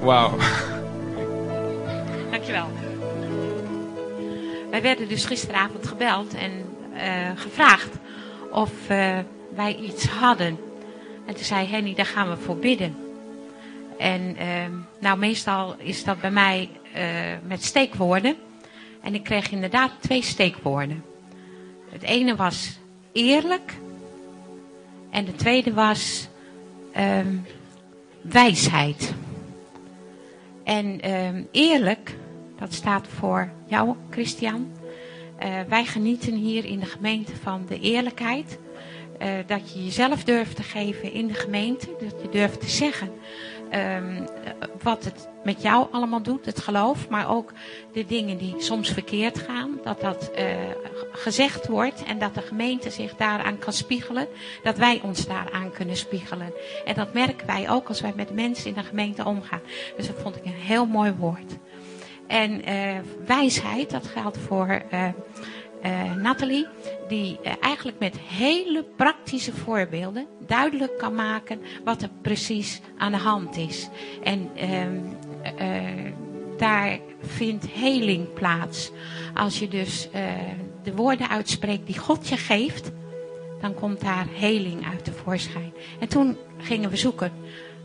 Wauw. Dankjewel. Wij werden dus gisteravond gebeld en eh, gevraagd of eh, wij iets hadden. En toen zei Henny, daar gaan we voor bidden. En ehm, nou, meestal is dat bij mij eh, met steekwoorden. En ik kreeg inderdaad twee steekwoorden. Het ene was eerlijk. En de tweede was ehm, wijsheid. En ehm, eerlijk, dat staat voor jou, Christian. Eh, wij genieten hier in de gemeente van de eerlijkheid. Eh, dat je jezelf durft te geven in de gemeente. Dat je durft te zeggen ehm, wat het met jou allemaal doet, het geloof. Maar ook de dingen die soms verkeerd gaan. Dat dat eh, gezegd wordt en dat de gemeente zich daaraan kan spiegelen. Dat wij ons daaraan kunnen spiegelen. En dat merken wij ook als wij met mensen in de gemeente omgaan. Dus dat vond ik een heel mooi woord. En uh, wijsheid, dat geldt voor uh, uh, Nathalie, die eigenlijk met hele praktische voorbeelden duidelijk kan maken wat er precies aan de hand is. En ehm, daar vindt heling plaats. Als je dus de woorden uitspreekt die God je geeft, dan komt daar heling uit tevoorschijn. En toen gingen we zoeken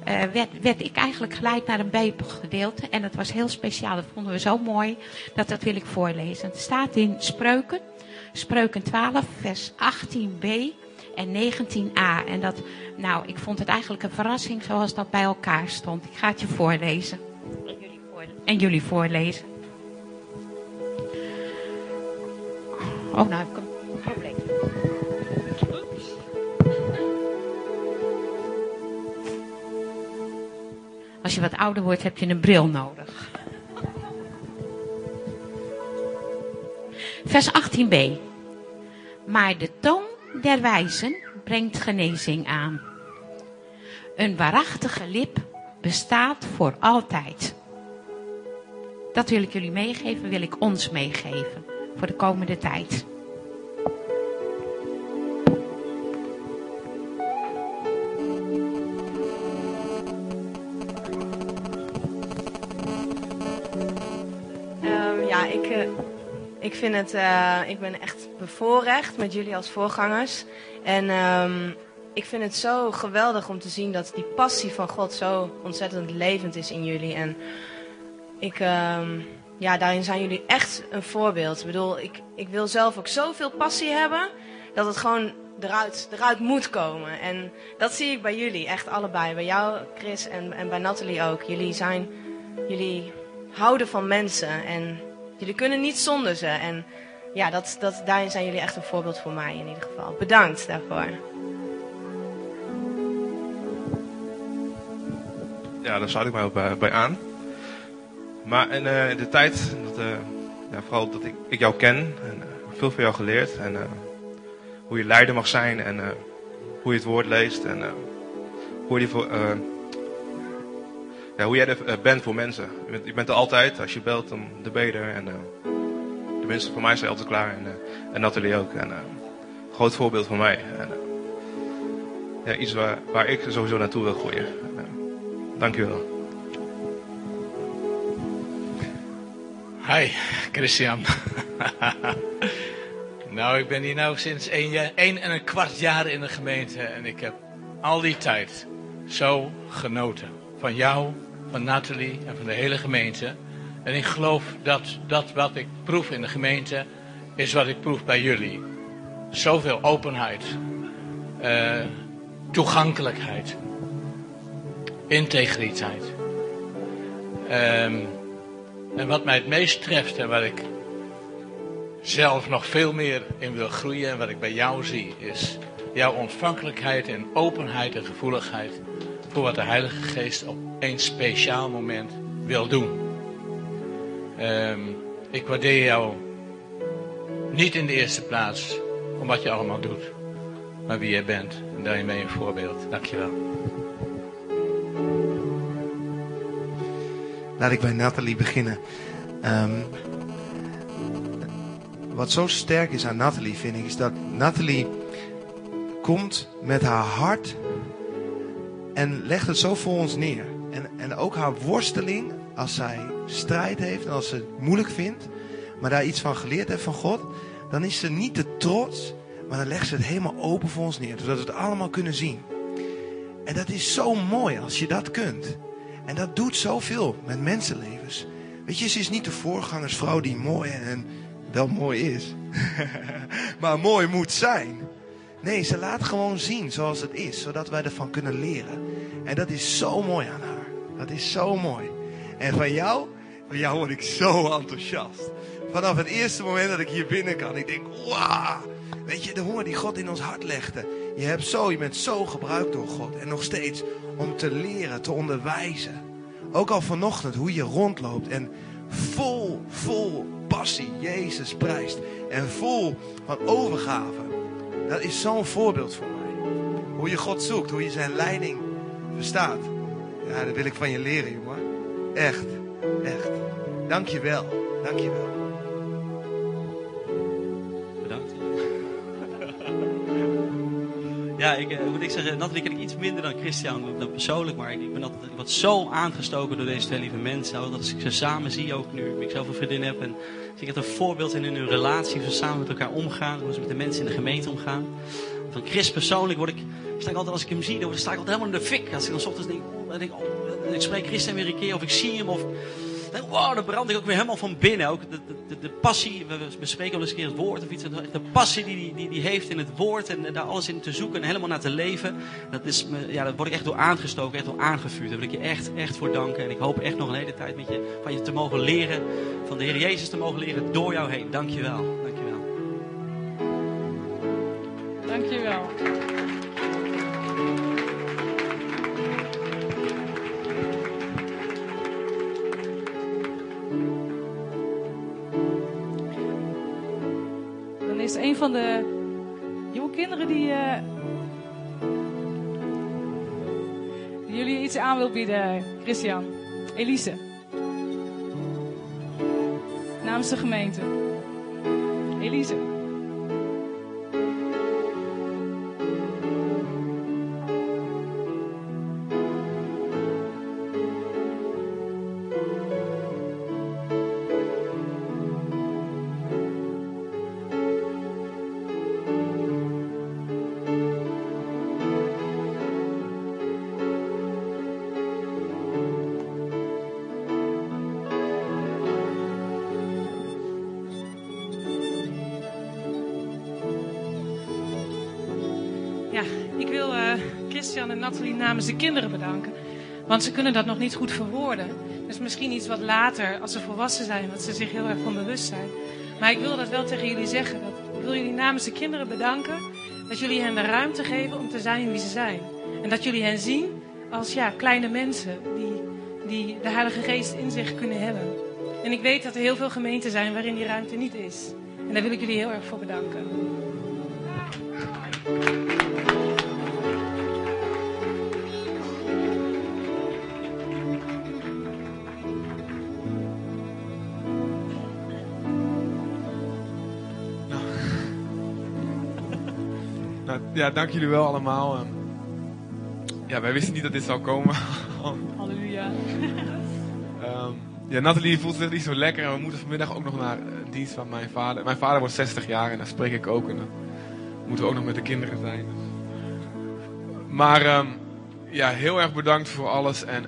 uh, werd, werd, ik eigenlijk geleid naar een Bijbelgedeelte. En dat was heel speciaal. Dat vonden we zo mooi. Dat dat wil ik voorlezen. Het staat in Spreuken. Spreuken 12, vers 18b en 19a. En dat, nou, ik vond het eigenlijk een verrassing zoals dat bij elkaar stond. Ik ga het je voorlezen. En jullie, voorlezen. En jullie voorlezen. Oh, nou heb ik wat ouder wordt, heb je een bril nodig. Vers 18b. Maar de toon der wijzen brengt genezing aan. Een waarachtige lip bestaat voor altijd. Dat wil ik jullie meegeven, wil ik ons meegeven voor de komende tijd. Vind het, uh, ik ben echt bevoorrecht met jullie als voorgangers. En um, ik vind het zo geweldig om te zien dat die passie van God zo ontzettend levend is in jullie. En ik, um, ja, daarin zijn jullie echt een voorbeeld. Ik bedoel, ik, ik wil zelf ook zoveel passie hebben dat het gewoon eruit, eruit moet komen. En dat zie ik bij jullie, echt allebei. Bij jou, Chris, en, en bij Nathalie ook. Jullie zijn, jullie houden van mensen en Jullie kunnen niet zonder ze. En ja, dat, dat, daarin zijn jullie echt een voorbeeld voor mij in ieder geval. Bedankt daarvoor. Ja, daar sluit ik mij ook bij, bij aan. Maar in, uh, de tijd, dat, uh, ja, vooral dat ik, ik jou ken, en veel van jou geleerd. En hoe je leider mag zijn en hoe je het woord leest. En hoe je voor, ja, hoe jij er uh, bent voor mensen. Je bent, er altijd, als je belt, dan de beter. En uh, de mensen voor mij zijn altijd klaar. En, uh, en Nathalie ook. En, groot voorbeeld voor mij. Ja, iets waar, waar ik sowieso naartoe wil groeien. dankjewel. Hi, Christian. nou, ik ben hier nu sinds één, jaar, één en een kwart jaar in de gemeente. En ik heb al die tijd zo genoten van jou, van Nathalie en van de hele gemeente. En ik geloof dat dat wat ik proef in de gemeente is wat ik proef bij jullie. Zoveel openheid, uh, toegankelijkheid, integriteit. Um, en wat mij het meest treft en waar ik zelf nog veel meer in wil groeien en wat ik bij jou zie, is jouw ontvankelijkheid en openheid en gevoeligheid voor wat de Heilige Geest op een speciaal moment wil doen. Um, ik waardeer jou niet in de eerste plaats om wat je allemaal doet, maar wie jij bent. En daarin ben je een voorbeeld. Dankjewel. Laat ik bij Nathalie beginnen. Um, wat zo sterk is aan Nathalie, vind ik, is dat Nathalie komt met haar hart en legt het zo voor ons neer. En, en ook haar worsteling, als zij strijd heeft en als ze het moeilijk vindt, maar daar iets van geleerd heeft van God, dan is ze niet te trots, maar dan legt ze het helemaal open voor ons neer, zodat we het allemaal kunnen zien. En dat is zo mooi als je dat kunt. En dat doet zoveel met mensenlevens. Weet je, ze is niet de voorgangersvrouw die mooi en wel mooi is, maar mooi moet zijn. Nee, ze laat gewoon zien zoals het is, zodat wij ervan kunnen leren. En dat is zo mooi aan haar. Dat is zo mooi. En van jou, van jou word ik zo enthousiast. Vanaf het eerste moment dat ik hier binnen kan, ik denk, wauw. Weet je, de honger die God in ons hart legde. Je, hebt zo, je bent zo gebruikt door God. En nog steeds om te leren, te onderwijzen. Ook al vanochtend hoe je rondloopt en vol, vol passie Jezus prijst. En vol van overgave. Dat is zo'n voorbeeld voor mij. Hoe je God zoekt, hoe je zijn leiding verstaat. Ja, dat wil ik van je leren, jongen. Echt, echt. Dank je wel. Dank je wel. Ja, ik uh, moet ik zeggen, Nathalie ken ik iets minder dan Christian, persoonlijk, maar ik, ben altijd ik word zo aangestoken door deze twee lieve mensen. Dat ik ze samen zie, ook nu ik zelf een vriendin heb, en zie ik het een voorbeeld in hun relatie, hoe ze samen met elkaar omgaan, hoe ze met de mensen in de gemeente omgaan. Van Chris persoonlijk word ik, sta ik altijd als ik hem zie, dan sta ik altijd helemaal in de fik. Als ik dan ochtends denk, oh, denk oh, ik spreek Christian weer een keer, of ik zie hem, of wow, dan brand ik ook weer helemaal van binnen. Ook de, de, de passie, we bespreken wel eens een keer het woord of iets. De passie die, die, die heeft in het woord en daar alles in te zoeken en helemaal naar te leven. Dat is, ja, daar word ik echt door aangestoken, echt door aangevuurd. Daar wil ik je echt, echt voor danken. En ik hoop echt nog een hele tijd met je, van je te mogen leren, van de Heer Jezus te mogen leren door jou heen. Dank je wel. Dank je wel. Dank je wel. Is een van de jonge kinderen die, uh, die jullie iets aan wil bieden, Christian. Elise. Namens de gemeente. Elise. Nathalie namens de kinderen bedanken. Want ze kunnen dat nog niet goed verwoorden. Dus misschien iets wat later, als ze volwassen zijn, dat ze zich heel erg van bewust zijn. Maar ik wil dat wel tegen jullie zeggen. Dat ik wil jullie namens de kinderen bedanken. Dat jullie hen de ruimte geven om te zijn wie ze zijn. En dat jullie hen zien als ja, kleine mensen die, die de Heilige Geest in zich kunnen hebben. En ik weet dat er heel veel gemeenten zijn waarin die ruimte niet is. En daar wil ik jullie heel erg voor bedanken. Ja, dank jullie wel allemaal. Ehm, ja, wij wisten niet dat dit zou komen. Halleluja. um, ja, Nathalie voelt zich niet zo lekker en we moeten vanmiddag ook nog naar een dienst van mijn vader. Mijn vader wordt 60 jaar en daar spreek ik ook en dan moeten we ook nog met de kinderen zijn. Maar um, ja, heel erg bedankt voor alles en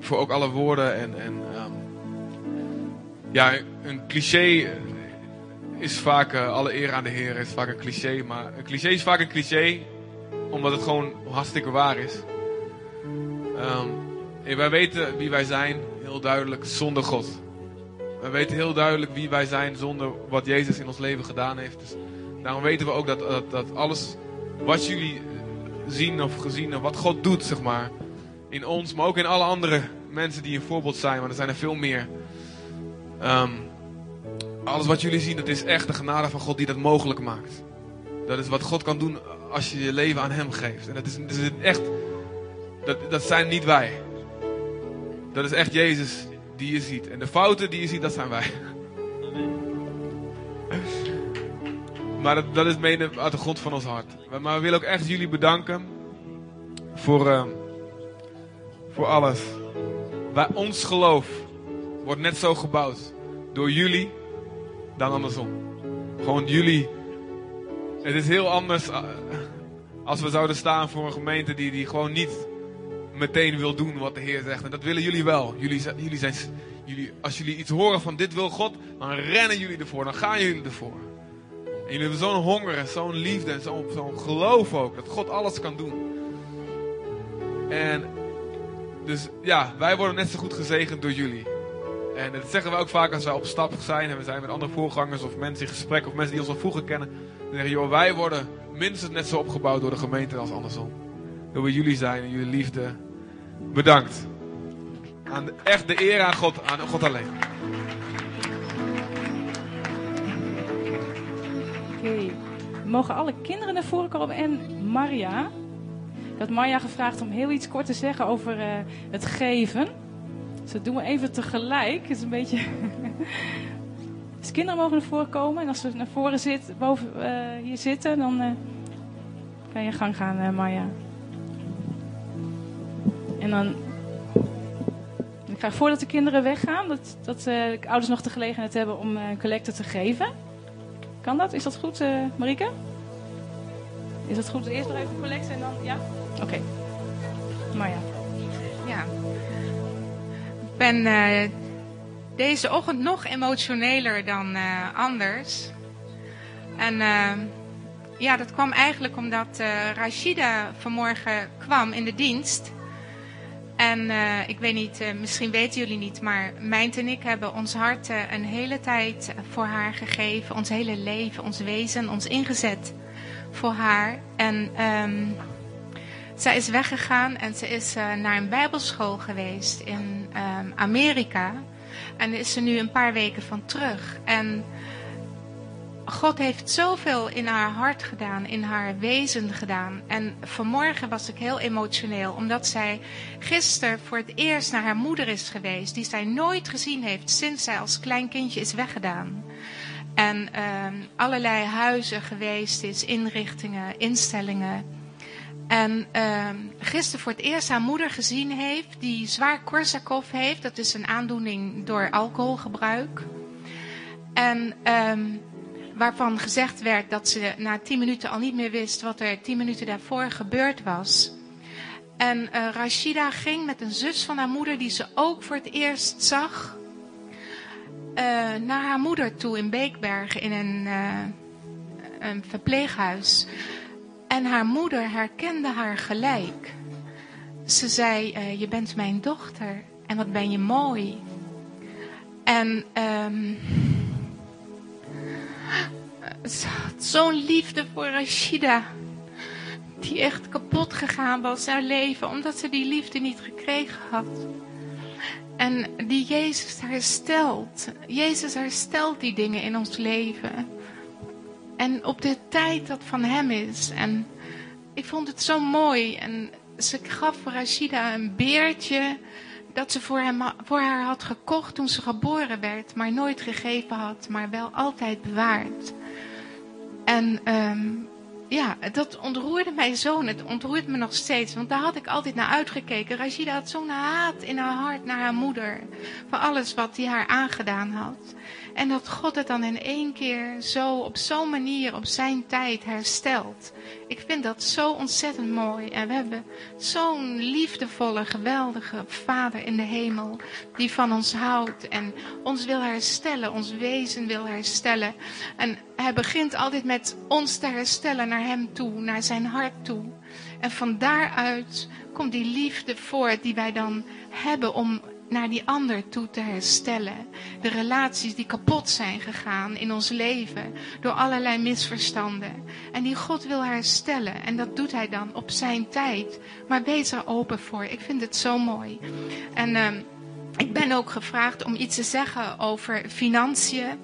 voor ook alle woorden en, en ja, een cliché is vaak, uh, alle eer aan de Heer is vaak een cliché. Maar een cliché is vaak een cliché, omdat het gewoon hartstikke waar is. Um, wij weten wie wij zijn, heel duidelijk, zonder God. Wij weten heel duidelijk wie wij zijn zonder wat Jezus in ons leven gedaan heeft. Dus daarom weten we ook dat, dat, dat alles wat jullie zien of gezien en wat God doet, zeg maar, in ons, maar ook in alle andere mensen die een voorbeeld zijn, want er zijn er veel meer. Um, alles wat jullie zien, dat is echt de genade van God die dat mogelijk maakt. Dat is wat God kan doen als je je leven aan Hem geeft. En dat is, dat is echt, dat, dat zijn niet wij. Dat is echt Jezus die je ziet. En de fouten die je ziet, dat zijn wij. Maar dat, is mede uit de grond van ons hart. Maar we willen ook echt jullie bedanken voor, uh, voor alles. Wij, ons geloof wordt net zo gebouwd door jullie dan andersom. Gewoon jullie. Het is heel anders eh, als we zouden staan voor een gemeente die, die gewoon niet meteen wil doen wat de Heer zegt. En dat willen jullie wel. Jullie, jullie zijn, jullie, als jullie iets horen van dit wil God, dan rennen jullie ervoor. Dan gaan jullie ervoor. En jullie hebben zo'n honger en zo'n liefde en zo'n zo'n geloof ook. Dat God alles kan doen. En dus ja, wij worden net zo goed gezegend door jullie. En dat zeggen we ook vaak als wij op stap zijn en we zijn met andere voorgangers of mensen in gesprek of mensen die ons al vroeger kennen. Dan zeggen joh, wij worden minstens net zo opgebouwd door de gemeente als andersom. Door we jullie zijn en jullie liefde. Bedankt. Aan echt de eer aan God, aan God alleen. Oké. Mogen alle kinderen naar voren komen en Maria? Ik had Marja gevraagd om heel iets kort te zeggen over eh, het geven. Dus dat doen we even tegelijk. Het is een beetje... dus kinderen mogen naar voren komen. En als ze naar voren zit, boven, eh, hier zitten, dan eh, kan je gang gaan, eh Marja. En dan... Ik ga voordat de kinderen weggaan, dat, dat de ouders nog de gelegenheid hebben om een collecte te geven. Kan dat? Is dat goed, Marieke? Is dat goed? Eerst nog even collecten en dan... Ja? Oké. Maar ja. Ben eh, deze ochtend nog emotioneler dan eh, anders. En eh, ja, dat kwam eigenlijk omdat Rashida vanmorgen kwam in de dienst. En ik weet niet, misschien weten jullie niet, maar Mijnt en ik hebben ons hart een hele tijd voor haar gegeven. Ons hele leven, ons wezen, ons ingezet voor haar. En ehm, zij is weggegaan en ze is eh, naar een bijbelschool geweest in ehm, Amerika. En is ze nu een paar weken van terug. En God heeft zoveel in haar hart gedaan, in haar wezen gedaan. En vanmorgen was ik heel emotioneel, omdat zij gisteren voor het eerst naar haar moeder is geweest, die zij nooit gezien heeft sinds zij als klein kindje is weggedaan. En ehm, allerlei huizen geweest is, inrichtingen, instellingen. En ehm gisteren voor het eerst haar moeder gezien heeft, die zwaar Korsakoff heeft. Dat is een aandoening door alcoholgebruik. En ehm, waarvan gezegd werd dat ze na tien minuten al niet meer wist wat er tien minuten daarvoor gebeurd was. En eh, Rashida ging met een zus van haar moeder, die ze ook voor het eerst zag, eh, naar haar moeder toe in Beekbergen in een, eh, een verpleeghuis. En haar moeder herkende haar gelijk. Ze zei: eh, Je bent mijn dochter en wat ben je mooi. En ehm, zo'n liefde voor Rashida. Die echt kapot gegaan was, haar leven, omdat ze die liefde niet gekregen had. En die Jezus herstelt. Jezus herstelt die dingen in ons leven. En op de tijd dat van hem is. En ik vond het zo mooi. En ze gaf Rashida een beertje dat ze voor, hem, voor haar had gekocht toen ze geboren werd, maar nooit gegeven had, maar wel altijd bewaard. En ehm, ja, dat ontroerde mij zo het ontroert me nog steeds, want daar had ik altijd naar uitgekeken. Rashida had zo'n haat in haar hart naar haar moeder, voor alles wat hij haar aangedaan had. En dat God het dan in één keer zo, op zo'n manier, op zijn tijd herstelt. Ik vind dat zo ontzettend mooi. En we hebben zo'n liefdevolle, geweldige Vader in de hemel. Die van ons houdt en ons wil herstellen, ons wezen wil herstellen. En hij begint altijd met ons te herstellen naar hem toe, naar zijn hart toe. En van daaruit komt die liefde voort die wij dan hebben om naar die ander toe te herstellen. De relaties die kapot zijn gegaan in ons leven door allerlei misverstanden. En die God wil herstellen. En dat doet hij dan op zijn tijd. Maar wees er open voor. Ik vind het zo mooi. En uh, ik ben ook gevraagd om iets te zeggen over financiën.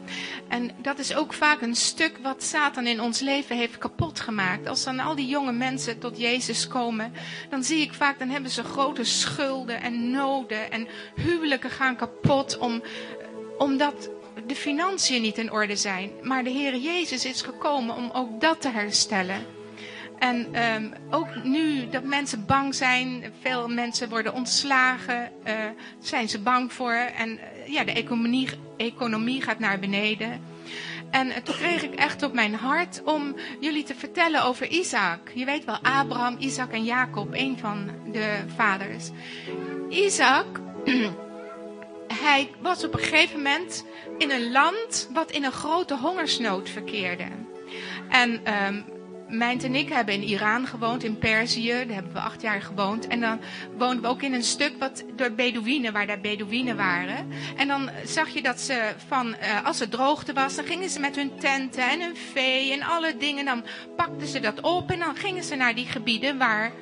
En dat is ook vaak een stuk wat Satan in ons leven heeft kapot gemaakt. Als dan al die jonge mensen tot Jezus komen, dan zie ik vaak, dan hebben ze grote schulden en noden. En huwelijken gaan kapot om, omdat de financiën niet in orde zijn. Maar de Heer Jezus is gekomen om ook dat te herstellen. En ehm, ook nu dat mensen bang zijn, veel mensen worden ontslagen, eh, zijn ze bang voor. En eh, ja, de economie, economie gaat naar beneden. En eh, toen kreeg ik echt op mijn hart om jullie te vertellen over Isaac. Je weet wel, Abraham, Isaac en Jacob, een van de vaders. Isaac, hij was op een gegeven moment in een land wat in een grote hongersnood verkeerde. En um, Mijnt en ik hebben in Iran gewoond, in Perzië. Daar hebben we acht jaar gewoond. En dan woonden we ook in een stuk wat door Bedouinen, waar daar Bedouinen waren. En dan zag je dat ze van, uh, als het droogte was, dan gingen ze met hun tenten en hun vee en alle dingen. Dan pakten ze dat op en dan gingen ze naar die gebieden waar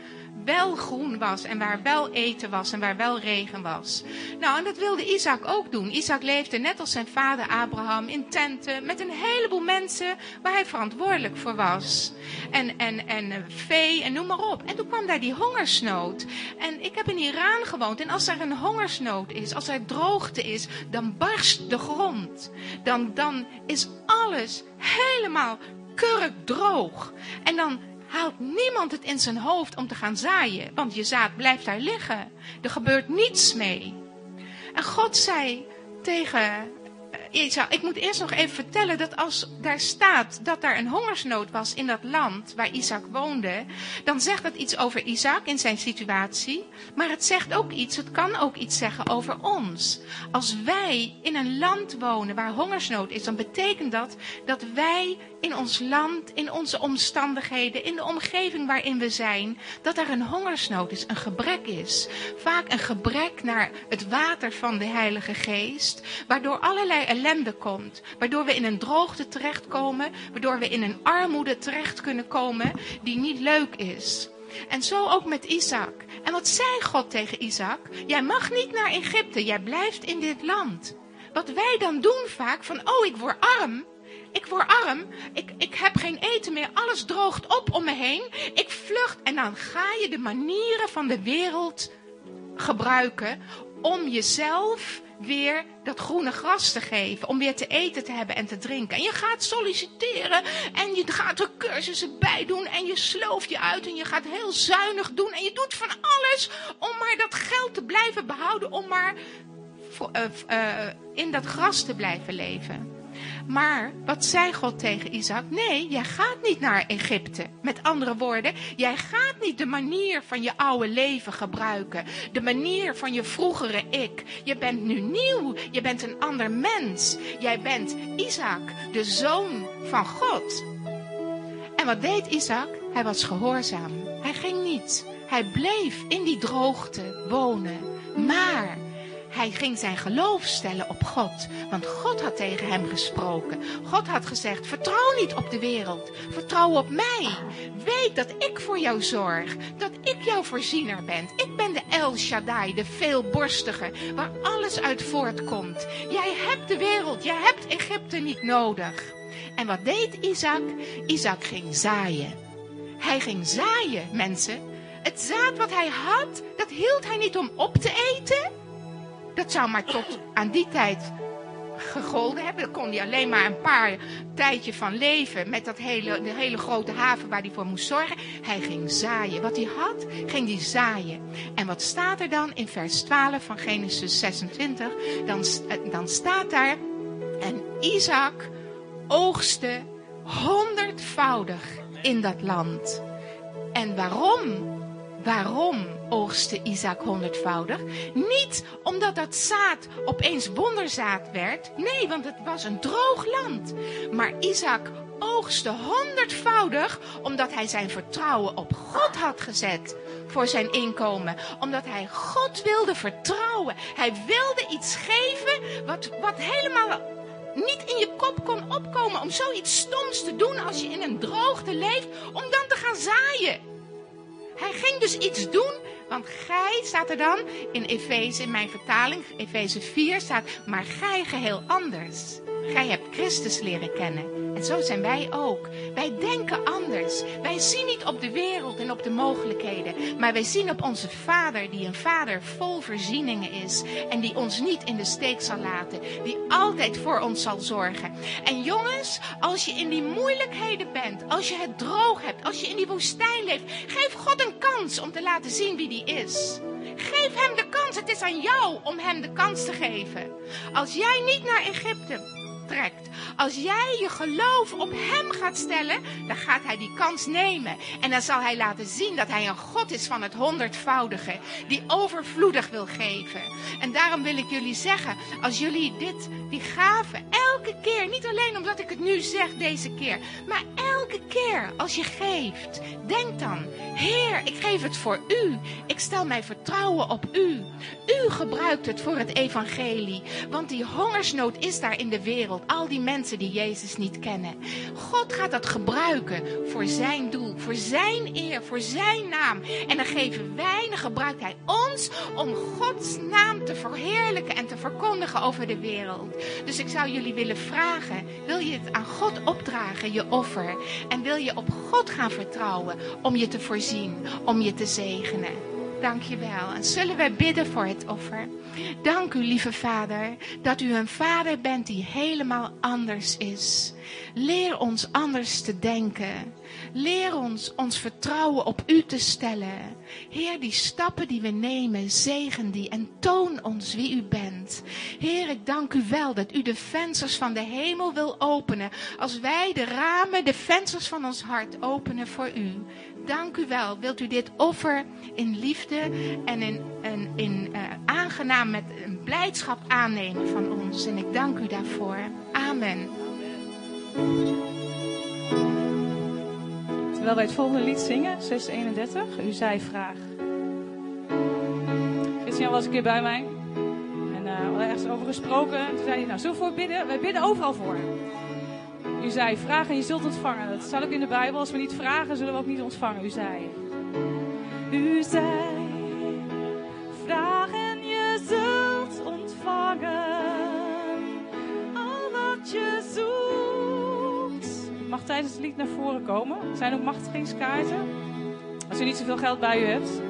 wel groen was en waar wel eten was en waar wel regen was. Nou, en dat wilde Isaac ook doen. Isaac leefde net als zijn vader Abraham in tenten met een heleboel mensen waar hij verantwoordelijk voor was. En, en, en eh, vee en noem maar op. En toen kwam daar die hongersnood. En ik heb in Iran gewoond en als er een hongersnood is, als er droogte is, dan barst de grond. Dan, dan is alles helemaal kurkdroog. En dan haalt niemand het in zijn hoofd om te gaan zaaien, want je zaad blijft daar liggen. Er gebeurt niets mee. En God zei tegen Isaac, ik moet eerst nog even vertellen dat als daar staat dat er een hongersnood was in dat land waar Isaac woonde, dan zegt dat iets over Isaac in zijn situatie, maar het zegt ook iets, het kan ook iets zeggen over ons. Als wij in een land wonen waar hongersnood is, dan betekent dat dat wij in ons land, in onze omstandigheden, in de omgeving waarin we zijn, dat er een hongersnood is, een gebrek is. Vaak een gebrek naar het water van de Heilige Geest, waardoor allerlei ellende komt. Waardoor we in een droogte terechtkomen, waardoor we in een armoede terecht kunnen komen die niet leuk is. En zo ook met Isaac. En wat zei God tegen Isaac? Jij mag niet naar Egypte, jij blijft in dit land. Wat wij dan doen vaak, van oh ik word arm, ik word arm, ik, ik heb geen eten meer, alles droogt op om me heen. Ik vlucht en dan ga je de manieren van de wereld gebruiken om jezelf weer dat groene gras te geven. Om weer te eten te hebben en te drinken. En je gaat solliciteren en je gaat er cursussen bij doen. En je slooft je uit en je gaat heel zuinig doen. En je doet van alles om maar dat geld te blijven behouden. Om maar uh, uh, in dat gras te blijven leven. Maar wat zei God tegen Isaac? Nee, jij gaat niet naar Egypte. Met andere woorden, jij gaat niet de manier van je oude leven gebruiken. De manier van je vroegere ik. Je bent nu nieuw. Je bent een ander mens. Jij bent Isaac, de zoon van God. En wat deed Isaac? Hij was gehoorzaam. Hij ging niet. Hij bleef in die droogte wonen. Maar hij ging zijn geloof stellen op God. Want God had tegen hem gesproken. God had gezegd, vertrouw niet op de wereld. Vertrouw op mij. Weet dat ik voor jou zorg. Dat ik jouw voorziener ben. Ik ben de El Shaddai, de veelborstige. Waar alles uit voortkomt. Jij hebt de wereld. Jij hebt Egypte niet nodig. En wat deed Isaac? Isaac ging zaaien. Hij ging zaaien, mensen. Het zaad wat hij had, dat hield hij niet om op te eten. Dat zou maar tot aan die tijd gegolden hebben. Daar kon hij alleen maar een paar tijdje van leven met dat hele, de hele grote haven waar hij voor moest zorgen. Hij ging zaaien. Wat hij had, ging hij zaaien. En wat staat er dan in vers 12 van Genesis 26? Dan, dan staat daar, en Isaac oogste honderdvoudig in dat land. En waarom? Waarom oogste Isaac honderdvoudig? Niet omdat dat zaad opeens wonderzaad werd. Nee, want het was een droog land. Maar Isaac oogste honderdvoudig omdat hij zijn vertrouwen op God had gezet voor zijn inkomen. Omdat hij God wilde vertrouwen. Hij wilde iets geven wat, wat helemaal niet in je kop kon opkomen om zoiets stoms te doen als je in een droogte leeft, om dan te gaan zaaien. Hij ging dus iets doen, want gij staat er dan in Efeze, in mijn vertaling, Efeze 4 staat, maar gij geheel anders. Gij hebt Christus leren kennen. En zo zijn wij ook. Wij denken anders. Wij zien niet op de wereld en op de mogelijkheden. Maar wij zien op onze Vader, die een Vader vol voorzieningen is. En die ons niet in de steek zal laten. Die altijd voor ons zal zorgen. En jongens, als je in die moeilijkheden bent. Als je het droog hebt. Als je in die woestijn leeft. Geef God een kans om te laten zien wie die is. Geef hem de kans. Het is aan jou om hem de kans te geven. Als jij niet naar Egypte trekt. Als jij je geloof op hem gaat stellen, dan gaat hij die kans nemen. En dan zal hij laten zien dat hij een God is van het honderdvoudige, die overvloedig wil geven. En daarom wil ik jullie zeggen, als jullie dit, die gaven, elke keer, niet alleen omdat ik het nu zeg deze keer, maar elke keer als je geeft, denk dan, Heer, ik geef het voor u. Ik stel mijn vertrouwen op u. U gebruikt het voor het evangelie, want die hongersnood is daar in de wereld al die mensen die Jezus niet kennen. God gaat dat gebruiken voor zijn doel, voor zijn eer, voor zijn naam. En dan geven wij, dan gebruikt hij ons om Gods naam te verheerlijken en te verkondigen over de wereld. Dus ik zou jullie willen vragen, wil je het aan God opdragen, je offer? En wil je op God gaan vertrouwen om je te voorzien, om je te zegenen? Dank je wel. En zullen wij bidden voor het offer? Dank u, lieve Vader, dat u een Vader bent die helemaal anders is. Leer ons anders te denken. Leer ons ons vertrouwen op u te stellen. Heer, die stappen die we nemen, zegen die en toon ons wie u bent. Heer, ik dank u wel dat u de vensters van de hemel wil openen. Als wij de ramen, de vensters van ons hart openen voor u dank u wel. Wilt u dit offer in liefde en in, in, in uh, aangenaam met een blijdschap aannemen van ons. En ik dank u daarvoor. Amen. Terwijl wij het volgende lied zingen, 631, u zei vraag. Christian was een keer bij mij. En uh, we hadden ergens over gesproken. Toen zei hij, nou, we voor bidden? Wij bidden overal voor. U zei, vraag en je zult ontvangen. Dat staat ook in de Bijbel. Als we niet vragen, zullen we ook niet ontvangen. U zei. U zei, vraag en je zult ontvangen. Al wat je zoekt. Mag tijdens het lied naar voren komen. Er zijn ook machtigingskaarten. Als u niet zoveel geld bij u hebt.